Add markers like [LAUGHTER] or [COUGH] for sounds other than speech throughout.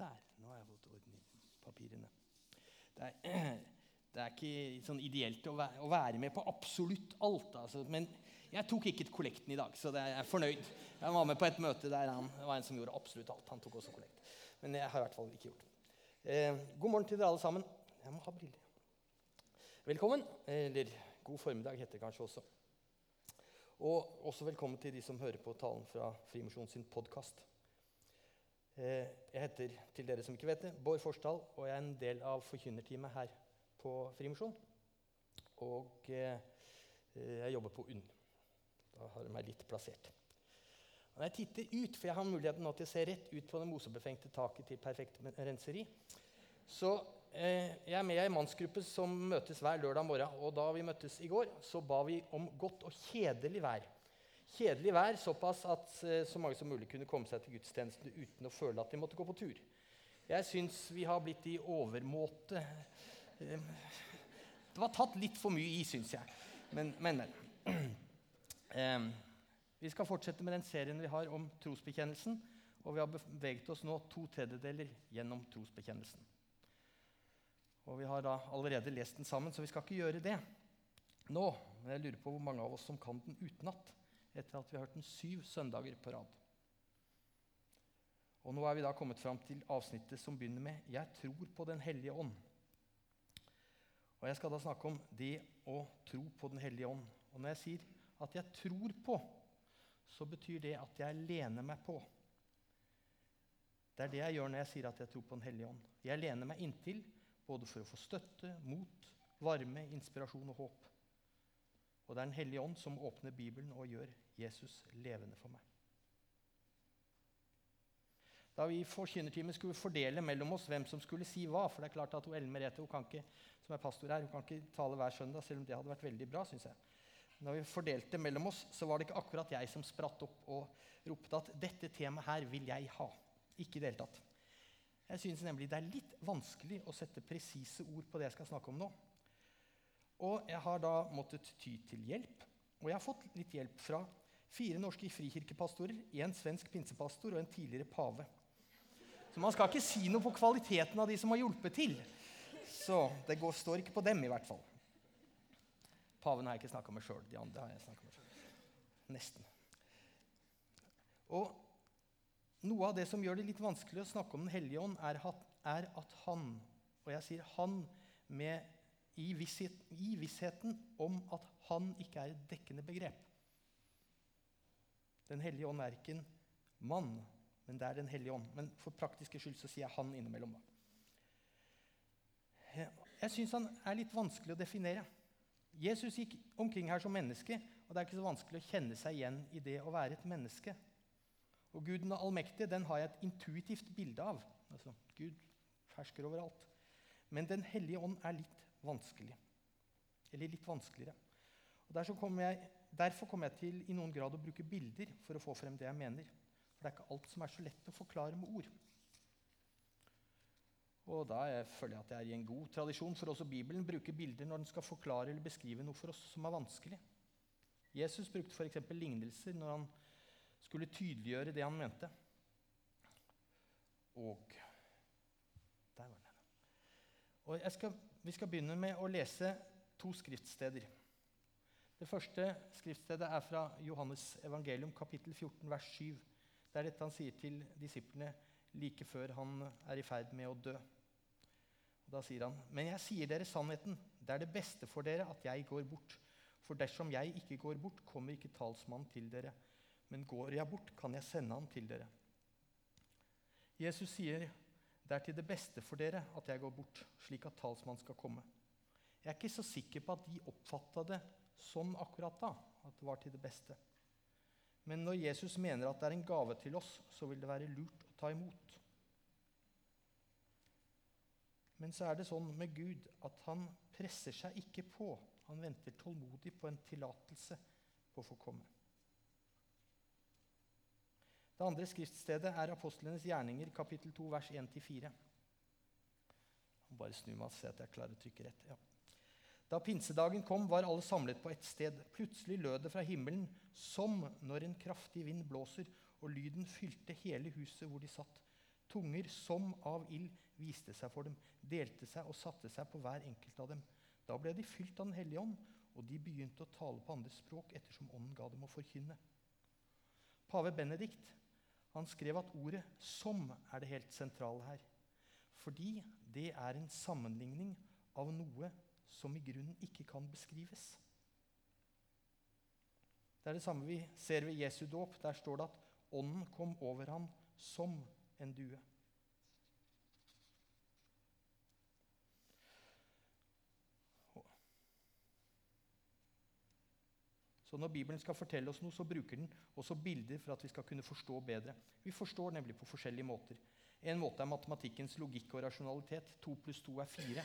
Der. Nå har jeg fått orden i papirene. Det er, [CLEARS THROAT] det er ikke sånn ideelt å være, å være, med på absolutt alt. Altså. Men jeg tok ikke kollekten i dag, så jeg er fornøyd. Jeg var med på et møte der han var en som gjorde absolutt alt. Han tok også kollekt. Men jeg har i hvert fall ikke gjort. Eh, god morgen til dere alle sammen. Jeg må ha briller. Velkommen. Eller god formiddag heter det kanskje også. Og også velkommen til de som hører på talen fra Frimisjon sin podkast. Eh, jeg heter til dere som ikke vet det, Bård Forsdal, og jeg er en del av forkynnerteamet her på Frimisjon. Og eh, jeg jobber på UNN. Da har jeg meg litt plassert. Når jeg titter ut, for jeg har muligheten nå til å se rett ut på det mosebefengte taket til Perfekt renseri, så eh, jeg er med i en mannsgruppe som møtes hver lørdag morgen. Og da vi møttes i går, så ba vi om godt og kjedelig vær. Kjedelig vær såpass at eh, så mange som mulig kunne komme seg til gudstjenesten uten å føle at de måtte gå på tur. Jeg syns vi har blitt i overmåte eh, Det var tatt litt for mye i, syns jeg. Men, men. Eh, [CLEARS THROAT] vi skal fortsette med den serien vi har om trosbekjennelsen. Og vi har beveget oss nå to tredjedeler gjennom trosbekjennelsen. Og vi har da allerede lest den sammen, så vi skal ikke gjøre det nå. Men jeg lurer på hvor mange av oss som kan den utenat etter at vi har hørt den syv søndager på rad. Og nå er vi da kommet fram til avsnittet som begynner med 'Jeg tror på Den hellige ånd'. Og Jeg skal da snakke om det å tro på Den hellige ånd. Og når jeg sier at jeg tror på, så betyr det at jeg lener meg på. Det er det jeg gjør når jeg sier at jeg tror på Den hellige ånd. Jeg lener meg inntil både for å få støtte, mot, varme, inspirasjon og håp. Og det er Den hellige ånd som åpner Bibelen og gjør Jesus levende for meg. Da vi i forkynnertimen skulle fordele mellom oss hvem som skulle si hva For det er klart at Ellen Merete hun kan ikke, som er pastor her, hun kan ikke tale hver søndag, selv om det hadde vært veldig bra, synes jeg. Når vi fordelte mellom oss, så var det ikke akkurat jeg som spratt opp og ropte at 'dette temaet her vil jeg ha'. Ikke i det hele tatt. Jeg syns nemlig det er litt vanskelig å sette presise ord på det jeg skal snakke om nå. Og jeg har da måttet ty til hjelp. Og jeg har fått litt hjelp fra fire norske frikirkepastorer, én svensk pinsepastor og en tidligere pave. Så man skal ikke si noe på kvaliteten av de som har hjulpet til. Så det går, står ikke på dem, i hvert fall. Paven har jeg ikke snakka med sjøl. De andre har jeg snakka med sjøl. Nesten. Og noe av det som gjør det litt vanskelig å snakke om Den hellige ånd, er at, er at han, og jeg sier han med, i, visshet, i vissheten om at han ikke er et dekkende begrep. Den hellige ånd er ikke en mann, men det er Den hellige ånd. Men for praktiske skyld så sier jeg han innimellom. da. Jeg syns han er litt vanskelig å definere. Jesus gikk omkring her som menneske, og det er ikke så vanskelig å kjenne seg igjen i det å være et menneske. Og Gud den allmektige den har jeg et intuitivt bilde av. Altså, Gud fersker overalt. Men Den hellige ånd er litt vanskelig. Eller litt vanskeligere. Kommer, jeg, derfor kommer jeg til i noen grad å bruke bilder for å få frem det jeg mener. For det er ikke alt som er så lett å forklare med ord. Og da jeg føler jeg at jeg er i en god tradisjon for også Bibelen bruker bilder når den skal forklare eller beskrive noe for oss som er vanskelig. Jesus brukte f.eks. lignelser når han skulle tydeliggjøre det han mente. Og Der var den. Og jeg skal, Vi skal begynne med å lese to skriftsteder. Det første skriftstedet er fra Johannes evangelium, kapittel 14, vers 7. Det er dette han sier til disiplene like før han er i ferd med å dø. Da sier han, 'Men jeg sier dere sannheten. Det er det beste for dere at jeg går bort.' 'For dersom jeg ikke går bort, kommer ikke talsmannen til dere.' 'Men går jeg bort, kan jeg sende ham til dere.' Jesus sier, 'Det er til det beste for dere at jeg går bort, slik at talsmannen skal komme.' Jeg er ikke så sikker på at de oppfatta det sånn akkurat da, at det var til det beste. Men når Jesus mener at det er en gave til oss, så vil det være lurt å ta imot. Men så er det sånn med Gud at han presser seg ikke på. Han venter tålmodig på en tillatelse på å få komme. Det andre skriftstedet er apostlenes gjerninger, kapittel 2, vers 1-4. Bare snu meg og se at jeg klarer å trykke rett. Ja. Da pinsedagen kom, var alle samlet på ett sted. Plutselig lød det fra himmelen som når en kraftig vind blåser, og lyden fylte hele huset hvor de satt. Tunger som av ild viste seg for dem, delte seg og satte seg på hver enkelt av dem. Da ble de fylt av Den hellige ånd, og de begynte å tale på andre språk ettersom ånden ga dem å forkynne. Pave Benedikt han skrev at ordet 'som' er det helt sentrale her. Fordi det er en sammenligning av noe som i grunnen ikke kan beskrives. Det er det samme vi ser ved Jesu dåp. Der står det at ånden kom over ham som en due. Så Når Bibelen skal fortelle oss noe, så bruker den også bilder for at vi skal kunne forstå bedre. Vi forstår nemlig på forskjellige måter. En måte er matematikkens logikk og rasjonalitet. To pluss to er fire.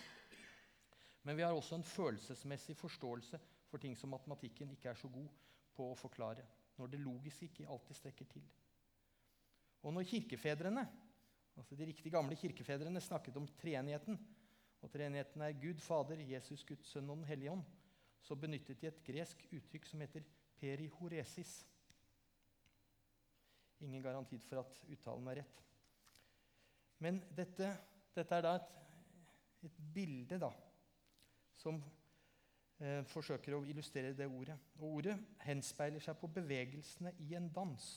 Men vi har også en følelsesmessig forståelse for ting som matematikken ikke er så god på å forklare. Når det logiske ikke alltid strekker til. Og når kirkefedrene, altså de riktig gamle kirkefedrene snakket om treenigheten, og treenigheten er Gud Fader, Jesus Guds Sønn og Den hellige ånd, så benyttet de et gresk uttrykk som heter perihoresis. Ingen garanti for at uttalen er rett. Men dette, dette er da et, et bilde da, som eh, forsøker å illustrere det ordet. Og ordet henspeiler seg på bevegelsene i en dans.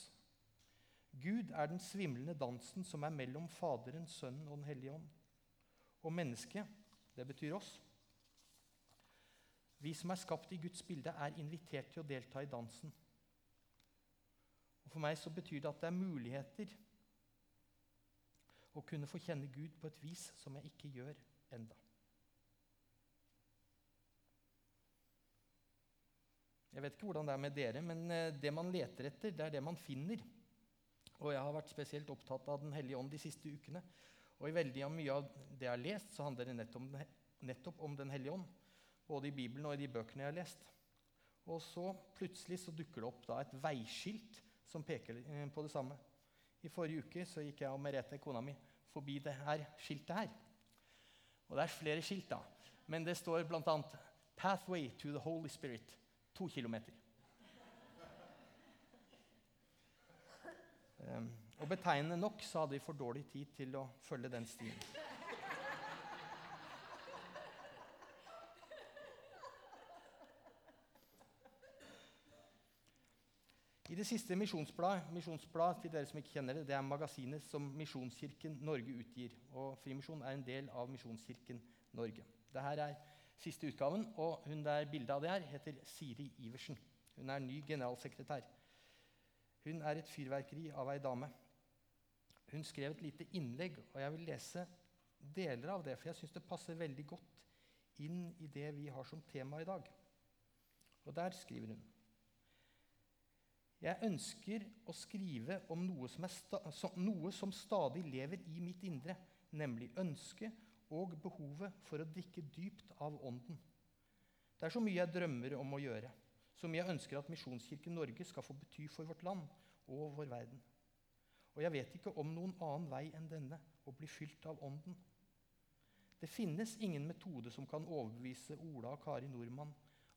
Gud er den svimlende dansen som er mellom Faderen, Sønnen og Den hellige ånd. Og mennesket, det betyr oss. Vi som er skapt i Guds bilde, er invitert til å delta i dansen. Og For meg så betyr det at det er muligheter å kunne få kjenne Gud på et vis som jeg ikke gjør enda. Jeg vet ikke hvordan det er med dere, men eh, det man leter etter, det er det man finner. Og jeg har vært spesielt opptatt av Den hellige ånd de siste ukene. Og i veldig mye av det jeg har lest, så handler det nettopp om, Den hellige ånd. Både i Bibelen og i de bøkene jeg har lest. Og så plutselig så dukker det opp da et veiskilt som peker eh, på det samme. I forrige uke så gikk jeg og Merete, kona mi, forbi det her skiltet her. Og det er flere skilt, da. Men det står bl.a.: 'Pathway to the Holy Spirit'. To kilometer. Um, og betegnende nok så hadde vi for dårlig tid til å følge den stien. Det siste misjonsbladet misjonsblad, til dere som ikke kjenner det, det er magasinet som Misjonskirken Norge utgir. Og Frimisjon er en del av Misjonskirken Norge. Dette er siste utgaven, og hun der bildet av det her heter Siri Iversen. Hun er ny generalsekretær. Hun er et fyrverkeri av ei dame. Hun skrev et lite innlegg, og jeg vil lese deler av det, for jeg syns det passer veldig godt inn i det vi har som tema i dag. Og der skriver hun jeg ønsker å skrive om noe som, noe som, stadig lever i mitt indre, nemlig ønsket og behovet for å drikke dypt av Ånden. Det er så mye jeg drømmer om å gjøre, så mye jeg ønsker at Misjonskirken Norge skal få bety for vårt land og vår verden. Og jeg vet ikke om noen annen vei enn denne, å bli fylt av Ånden. Det finnes ingen metode som kan overbevise Ola og Kari Nordmann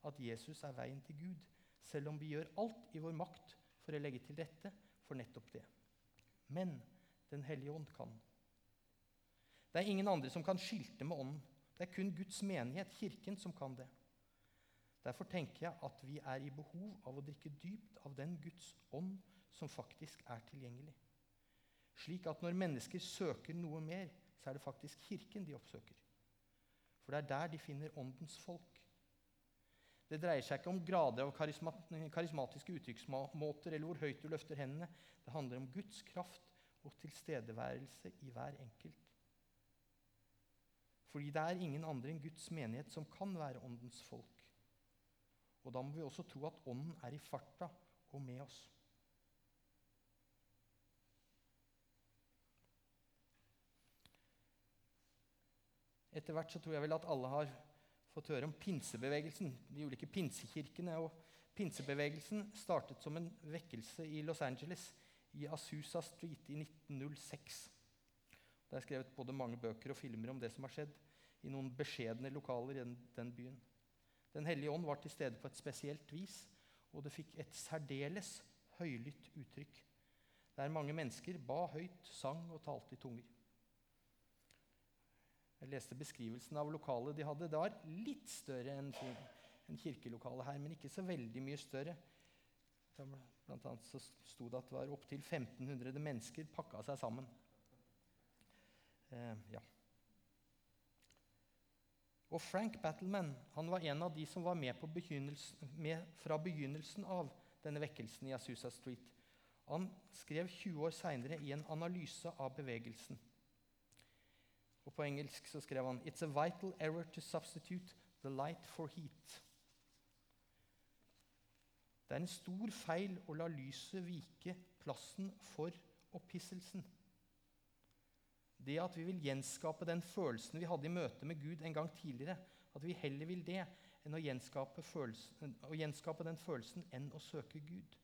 at Jesus er veien til Gud selv om vi gjør alt i vår makt for å legge til rette for nettopp det. Men Den hellige ånd kan. Det er ingen andre som kan skilte med ånden. Det er kun Guds menighet, Kirken, som kan det. Derfor tenker jeg at vi er i behov av å drikke dypt av den Guds ånd som faktisk er tilgjengelig. Slik at når mennesker søker noe mer, så er det faktisk Kirken de oppsøker. For det er der de finner åndens folk. Det dreier seg ikke om grader av karismatiske uttrykksmåter eller hvor høyt du løfter hendene. Det handler om Guds kraft og tilstedeværelse i hver enkelt. Fordi det er ingen andre enn Guds menighet som kan være åndens folk. Og da må vi også tro at ånden er i farta og med oss. Etter hvert så tror jeg vel at alle har fått høre om pinsebevegelsen, de ulike pinsekirkene. og Pinsebevegelsen startet som en vekkelse i Los Angeles, i Asusa Street, i 1906. Det er skrevet både mange bøker og filmer om det som har skjedd, i noen beskjedne lokaler i den, den byen. Den hellige ånd var til stede på et spesielt vis, og det fikk et særdeles høylytt uttrykk. der mange mennesker ba høyt, sang og talte i tunger. Jeg leste beskrivelsen av lokalet de hadde. Det var litt større enn en kirkelokalet her, men ikke så veldig mye større. Blant annet så sto det at det var opptil 1500 mennesker pakka seg sammen. Eh, ja. Og Frank Battleman han var en av de som var med, med fra begynnelsen av denne vekkelsen i Asusa Street. Han skrev 20 år seinere i en analyse av bevegelsen. Og På engelsk så skrev han «It's a vital error to substitute the light for heat». Det er en stor feil å la lyset vike plassen for opphisselsen. Det at vi vil gjenskape den følelsen vi hadde i møte med Gud en gang tidligere, at vi heller vil det enn å gjenskape, følelsen, å gjenskape den følelsen enn å søke Gud.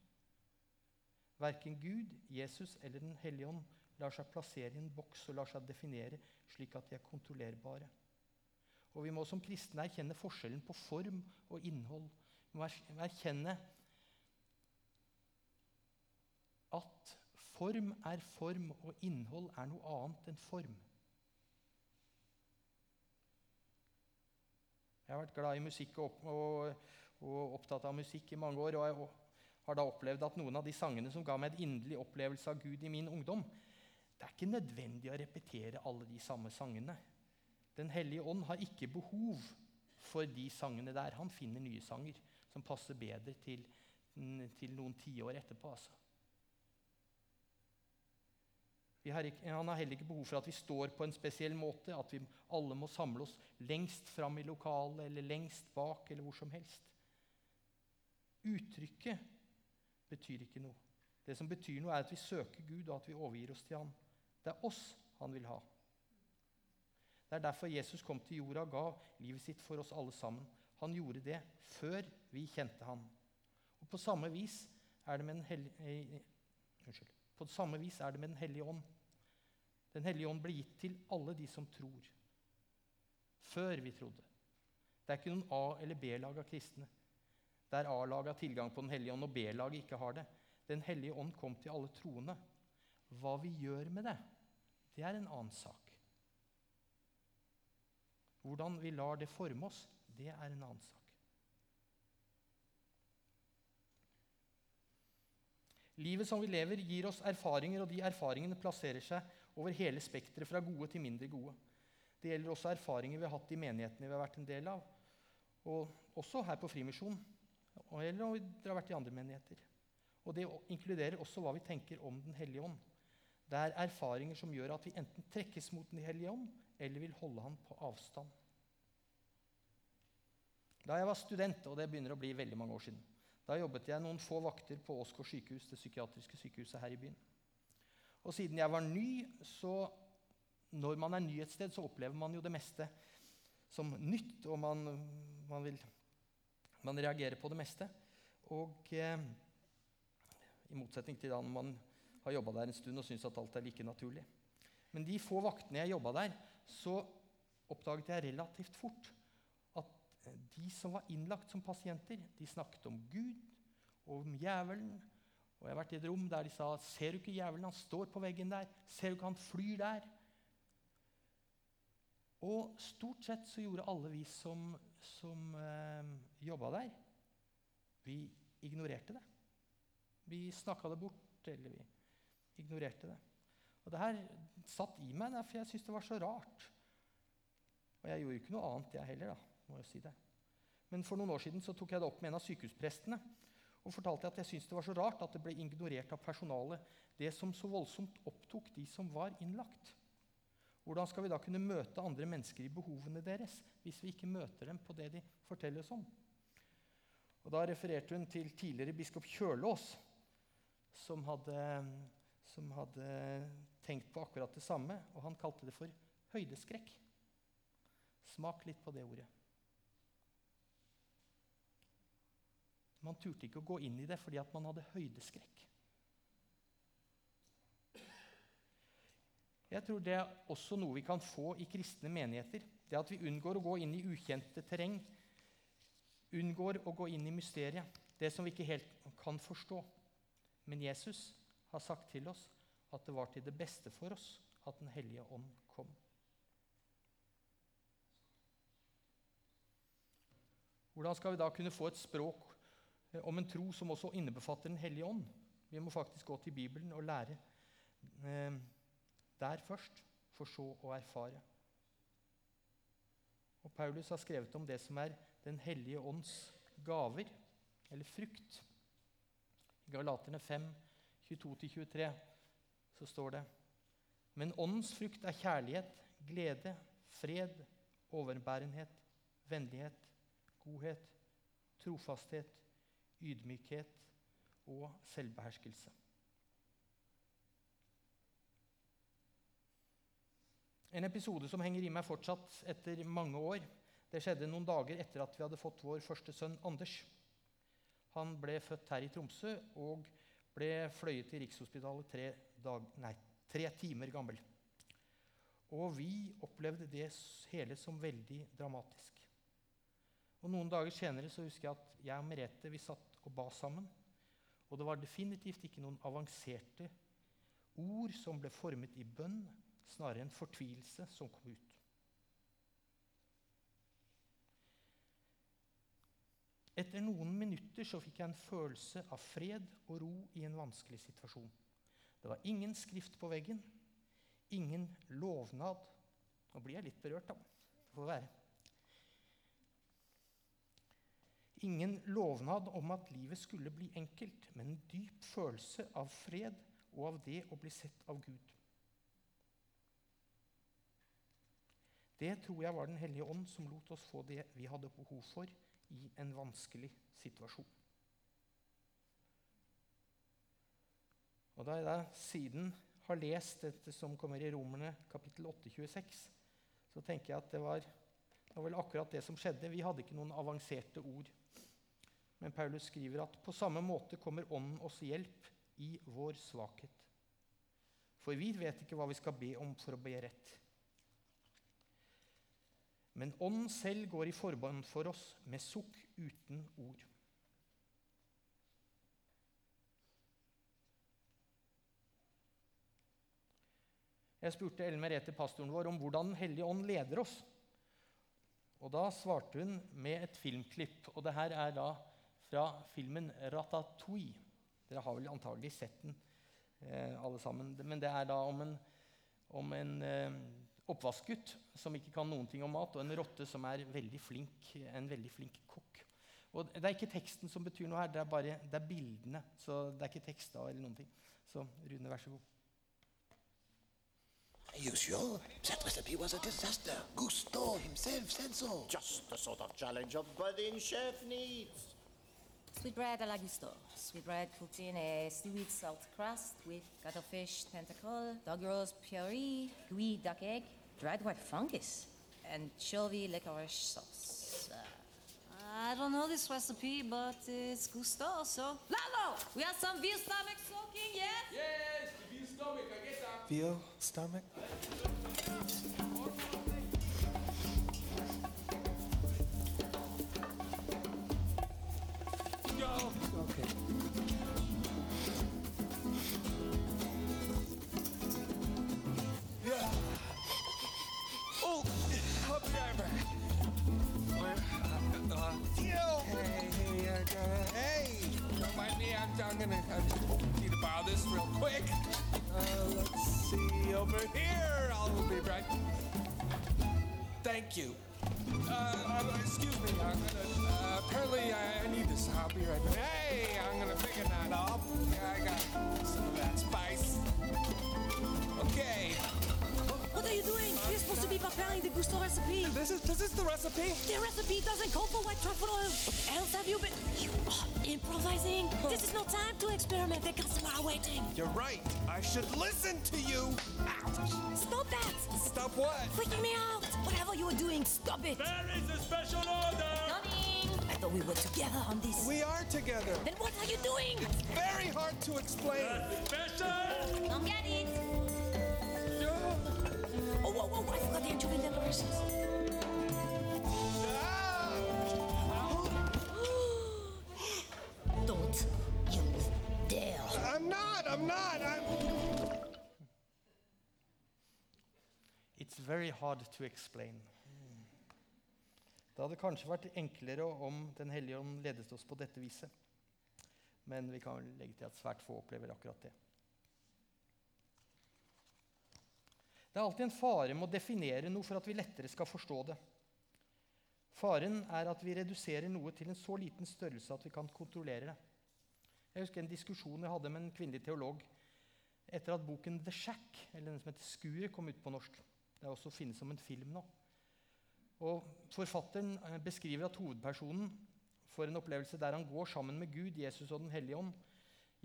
Verken Gud, Jesus eller Den hellige ånd lar seg plassere i en boks og lar seg definere slik at de er kontrollerbare. Og Vi må som kristne erkjenne forskjellen på form og innhold. Vi må erkjenne at form er form, og innhold er noe annet enn form. Jeg har vært glad i musikk og, og, og opptatt av musikk i mange år. og jeg har da opplevd at noen av de sangene som ga meg en inderlig opplevelse av Gud i min ungdom, det er ikke nødvendig å repetere alle de samme sangene. Den hellige ånd har ikke behov for de sangene der. Han finner nye sanger som passer bedre til, til noen tiår etterpå. altså. Har ikke, han har heller ikke behov for at vi står på en spesiell måte, at vi alle må samle oss lengst fram i lokalet eller lengst bak eller hvor som helst. Uttrykket betyr ikke noe. Det som betyr noe, er at vi søker Gud, og at vi overgir oss til ham. Det er oss han vil ha. Det er derfor Jesus kom til jorda og ga livet sitt for oss alle sammen. Han gjorde det før vi kjente ham. Og På samme vis er det med Den hellige, eh, på samme vis er det med Den hellige ånd. Den hellige ånd ble gitt til alle de som tror. Før vi trodde. Det er ikke noen A- eller B-lag av kristne der A-laget har tilgang på Den hellige ånd, og B-laget ikke har det. Den hellige ånd kom til alle troende. Hva vi gjør med det, det er en annen sak. Hvordan vi lar det forme oss, det er en annen sak. Livet som vi lever, gir oss erfaringer, og de erfaringene plasserer seg over hele spekteret, fra gode til mindre gode. Det gjelder også erfaringer vi har hatt i menighetene vi har vært en del av, og også her på Frimisjonen eller om vi har vært i andre menigheter. Og Det inkluderer også hva vi tenker om Den hellige ånd. Det er erfaringer som gjør at vi enten trekkes mot Den hellige ånd, eller vil holde ham på avstand. Da jeg var student, og det begynner å bli veldig mange år siden, da jobbet jeg noen få vakter på Åsgård sykehus, det psykiatriske sykehuset her i byen. Og siden jeg var ny, så når man er ny et sted, så opplever man jo det meste som nytt, og man, man vil man reagerer på det meste. Og eh, i motsetning til da man har jobba der en stund og syns at alt er like naturlig. Men de få vaktene jeg jobba der, så oppdaget jeg relativt fort at de som var innlagt som pasienter, de snakket om Gud og om djevelen. Og jeg har vært i et rom der de sa 'Ser du ikke djevelen? Han står på veggen der.' 'Ser du ikke han flyr der?' Og stort sett så gjorde alle vi som, som eh, jobba der, vi ignorerte det. Vi snakka det bort, eller vi ignorerte det. Og det her satt i meg, for jeg syntes det var så rart. Og jeg gjorde ikke noe annet, jeg heller. da, må jeg si det. Men for noen år siden så tok jeg det opp med en av sykehusprestene og fortalte at jeg syntes det var så rart at det ble ignorert av personalet, det som så voldsomt opptok de som var innlagt. Hvordan skal vi da kunne møte andre mennesker i behovene deres hvis vi ikke møter dem på det de forteller oss om? Og Da refererte hun til tidligere biskop Kjølås, som hadde, som hadde tenkt på akkurat det samme, og han kalte det for høydeskrekk. Smak litt på det ordet. Man turte ikke å gå inn i det fordi man hadde høydeskrekk. Jeg tror det er også noe vi kan få i kristne menigheter. Det at vi unngår å gå inn i ukjente terreng, unngår å gå inn i mysteriet, det som vi ikke helt kan forstå. Men Jesus har sagt til oss at det var til det beste for oss at Den hellige ånd kom. Hvordan skal vi da kunne få et språk eh, om en tro som også innebefatter Den hellige ånd? Vi må faktisk gå til Bibelen og lære eh, der først, for så å erfare. Og Paulus har skrevet om det som er Den hellige ånds gaver, eller frukt. Galaterne 5, 22-23 så står det Men åndens frukt er kjærlighet, glede, fred, overbærenhet, vennlighet, godhet, trofasthet, ydmykhet og selvbeherskelse. En episode som henger i meg fortsatt etter mange år. Det skjedde noen dager etter at vi hadde fått vår første sønn Anders. Han ble født her i Tromsø og ble fløyet til Rikshospitalet tre, dag, nei, tre timer gammel. Og vi opplevde det hele som veldig dramatisk. Og Noen dager senere så husker jeg at jeg og Merete vi satt og ba sammen. Og det var definitivt ikke noen avanserte ord som ble formet i bønn snarere en fortvilelse som kom ut. Etter noen minutter så fikk jeg en følelse av fred og ro i en vanskelig situasjon. Det var ingen skrift på veggen, ingen lovnad. Nå blir jeg litt berørt, da. Det får være. Ingen lovnad om at livet skulle bli enkelt, men en dyp følelse av fred og av det å bli sett av Gud. Det tror jeg var Den hellige ånd som lot oss få det vi hadde behov for i en vanskelig situasjon. Og Da jeg da siden har lest dette som kommer i Romerne kapittel 8, 26, så tenker jeg at det var, det var vel akkurat det som skjedde. Vi hadde ikke noen avanserte ord. Men Paulus skriver at på samme måte kommer Ånden oss hjelp i vår svakhet. For vi vet ikke hva vi skal be om for å be rett. Men Ånden selv går i forbånd for oss med sukk uten ord. Jeg spurte Ellen Merete, pastoren vår, om hvordan Den hellige ånd leder oss. Og Da svarte hun med et filmklipp. og det her er da fra filmen 'Ratatouille'. Dere har vel antagelig sett den, eh, alle sammen. Men det er da om en, om en eh, oppvaskgutt som ikke kan noen ting om mat, og en rotte som er veldig flink, en veldig flink kokk. Og Det er ikke teksten som betyr noe her, det er bare det er bildene. Så det er ikke tekst da, eller noen ting. Så Rune, vær så god. Are you sure? That recipe was a disaster. Gusto himself said so. Just the sort of challenge a budding chef needs. Sweetbread a la gusto. Sweetbread cooked in a seaweed salt crust with cuttlefish tentacle, dog rose puree, gooey duck egg, dried white fungus, and chovy licorice sauce. Uh, I don't know this recipe, but it's gusto, so... Lalo! We have some veal stomach soaking, yes? Yes, veal stomach, I get that. Veal stomach? Gonna I need to borrow this real quick. uh, let's see over here. I'll be right. Thank you. Uh, uh, excuse me. I'm gonna. Uh, apparently, I, I need this. I'll be right back. Hey, I'm gonna pick that up. Yeah, I got supposed to be preparing the gusto recipe. This is this is the recipe. The recipe doesn't call for white truffle oil. Else have you been... You are improvising. This is no time to experiment. The customer are waiting. You're right. I should listen to you. Ouch. Stop that. Stop what? Freaking me out. Whatever you are doing, stop it. There is a special order. Coming! I thought we were together on this. We are together. Then what are you doing? Very hard to explain. Come get it! Oh, oh, oh, I forgot the anchovy livers. Don't you dare. I'm not, I'm not. I'm... It's very hard to explain. Det hadde kanskje vært enklere om Den hellige ånd ledet oss på dette viset. Men vi kan legge til at svært få opplever akkurat det. Det er alltid en fare med å definere noe for at vi lettere skal forstå det. Faren er at vi reduserer noe til en så liten størrelse at vi kan kontrollere det. Jeg husker en diskusjon jeg hadde med en kvinnelig teolog etter at boken 'The Shack', eller den som heter 'Skuret', kom ut på norsk. Det er også finnes som en film nå. Og Forfatteren eh, beskriver at hovedpersonen får en opplevelse der han går sammen med Gud, Jesus og Den hellige ånd.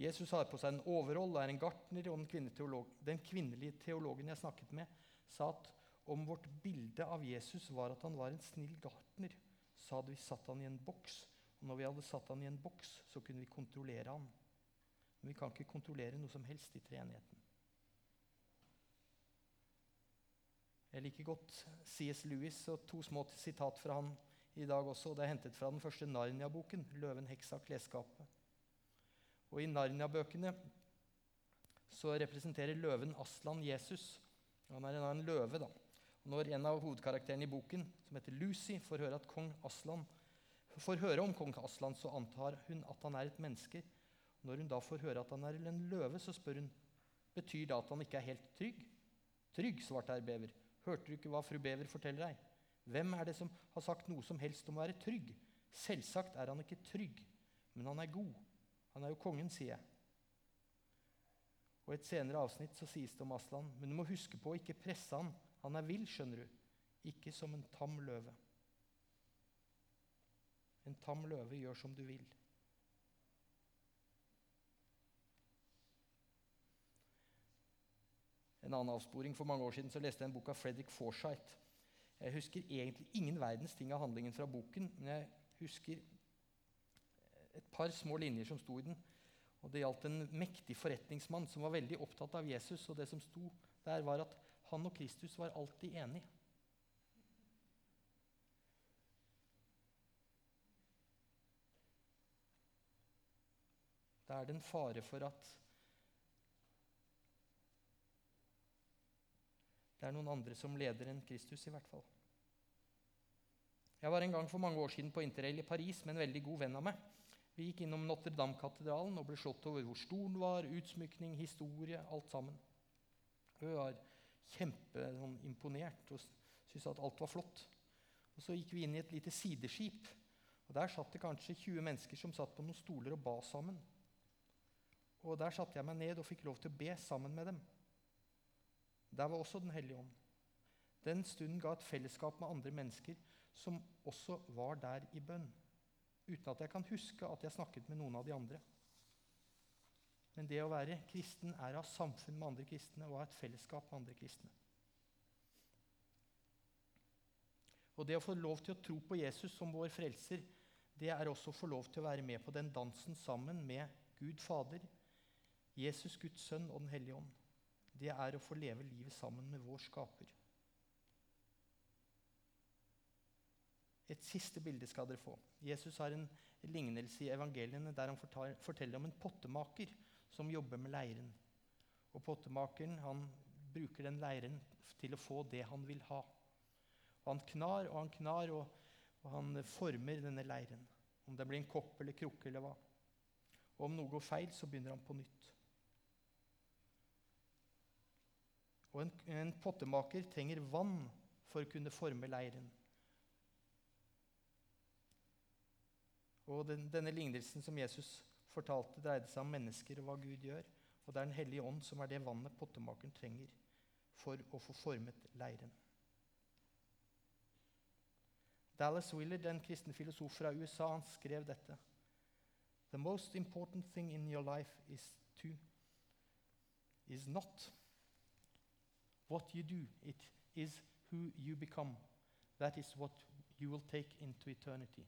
Jesus har på seg en overroll, er en gartner, og den den kvinnelige teologen jeg snakket med, sa at om vårt bilde av Jesus var at han var en snill gartner, så hadde vi satt han i en boks. Og når vi hadde satt han i en boks, så kunne vi kontrollere han. Men vi kan ikke kontrollere noe som helst i treenigheten. Jeg liker godt C.S. Lewis og to små sitat fra han i dag også. Det er hentet fra den første Narnia-boken, 'Løven, heksa, klesskapet'. Og I Narnia-bøkene så representerer løven Aslan Jesus. Han er en, løve. da. Og når en av hovedkarakterene i boken, som heter Lucy, får høre, Aslan, får høre om kong Aslan, så antar hun at han er et menneske. Når hun da får høre at han er en løve, så spør hun betyr det at han ikke er helt trygg. Trygg, svarte herr Bever. Hørte du ikke hva fru Bever forteller deg? Hvem er det som har sagt noe som helst om å være trygg? Selvsagt er han ikke trygg, men han er god. Han er jo kongen, sier jeg. Og I et senere avsnitt så sies det om Aslan, men du må huske på å ikke presse han. Han er vill, skjønner du. Ikke som en tam løve. En tam løve gjør som du vil. En annen avsporing For mange år siden så leste jeg en bok av Fredrik Forsyth. Jeg husker egentlig ingen verdens ting av handlingen fra boken, men jeg husker et par små linjer som sto i den. Og Det gjaldt en mektig forretningsmann som var veldig opptatt av Jesus. Og det som sto der, var at han og Kristus var alltid enige. Da er det en fare for at det er noen andre som leder enn Kristus, i hvert fall. Jeg var en gang for mange år siden på interrail i Paris med en veldig god venn av meg. Vi gikk innom Notre-Dame-katedralen og ble slått over hvor stor den var, utsmykning, historie, alt sammen. Vi var kjempeimponert sånn, og syntes at alt var flott. Og Så gikk vi inn i et lite sideskip. og Der satt det kanskje 20 mennesker som satt på noen stoler og ba sammen. Og Der satte jeg meg ned og fikk lov til å be sammen med dem. Der var også Den hellige ånd. Den stunden ga et fellesskap med andre mennesker som også var der i bønn. Uten at jeg kan huske at jeg snakket med noen av de andre. Men det å være kristen er å ha samfunn med andre kristne og ha et fellesskap med andre kristne. Og det å få lov til å tro på Jesus som vår frelser, det er også å få lov til å være med på den dansen sammen med Gud Fader, Jesus, Guds sønn og Den hellige ånd. Det er å få leve livet sammen med vår skaper. Et siste bilde skal dere få. Jesus har en lignelse i evangeliene der han forteller om en pottemaker som jobber med leiren. Og Pottemakeren han bruker den leiren til å få det han vil ha. Og Han knar og han knar, og, og han former denne leiren. Om det blir en kopp eller krukke eller hva. Og om noe går feil, så begynner han på nytt. Og en, en pottemaker trenger vann for å kunne forme leiren. Og den, Denne lignelsen som Jesus fortalte, dreide seg om mennesker og hva Gud gjør. Og det er Den hellige ånd som er det vannet pottemakeren trenger for å få formet leiren. Dallas Willard, en kristen filosof fra USA, han skrev dette. The most important thing in your life is to is not what you do. It is who you become. That is what you will take into eternity.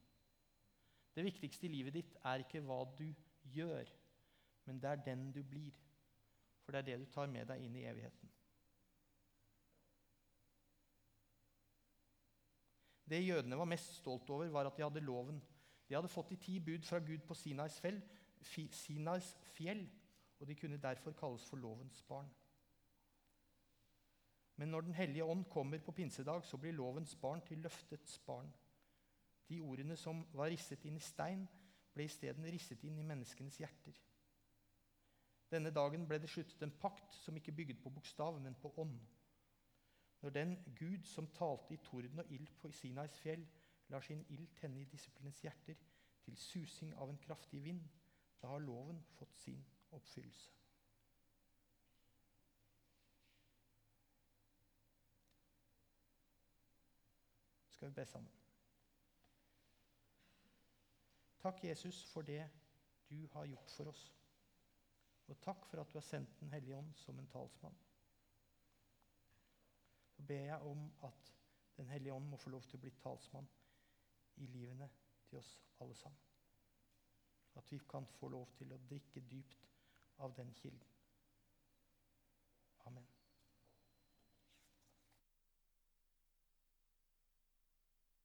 Det viktigste i livet ditt er ikke hva du gjør, men det er den du blir. For det er det du tar med deg inn i evigheten. Det jødene var mest stolt over, var at de hadde loven. De hadde fått de ti bud fra Gud på Sinais fjell, fjell og de kunne derfor kalles for lovens barn. Men når Den hellige ånd kommer på pinsedag, så blir lovens barn til løftets barn. De ordene som var risset inn i stein, ble isteden risset inn i menneskenes hjerter. Denne dagen ble det sluttet en pakt som ikke bygget på bokstav, men på ånd. Når den Gud som talte i torden og ild på Sinais fjell, lar sin ild tenne i disiplenes hjerter til susing av en kraftig vind, da har loven fått sin oppfyllelse. Skal vi be sammen? Takk, Jesus, for det du har gjort for oss. Og takk for at du har sendt Den hellige ånd som en talsmann. Så ber jeg om at Den hellige ånd må få lov til å bli talsmann i livene til oss alle sammen. At vi kan få lov til å drikke dypt av den kilden. Amen.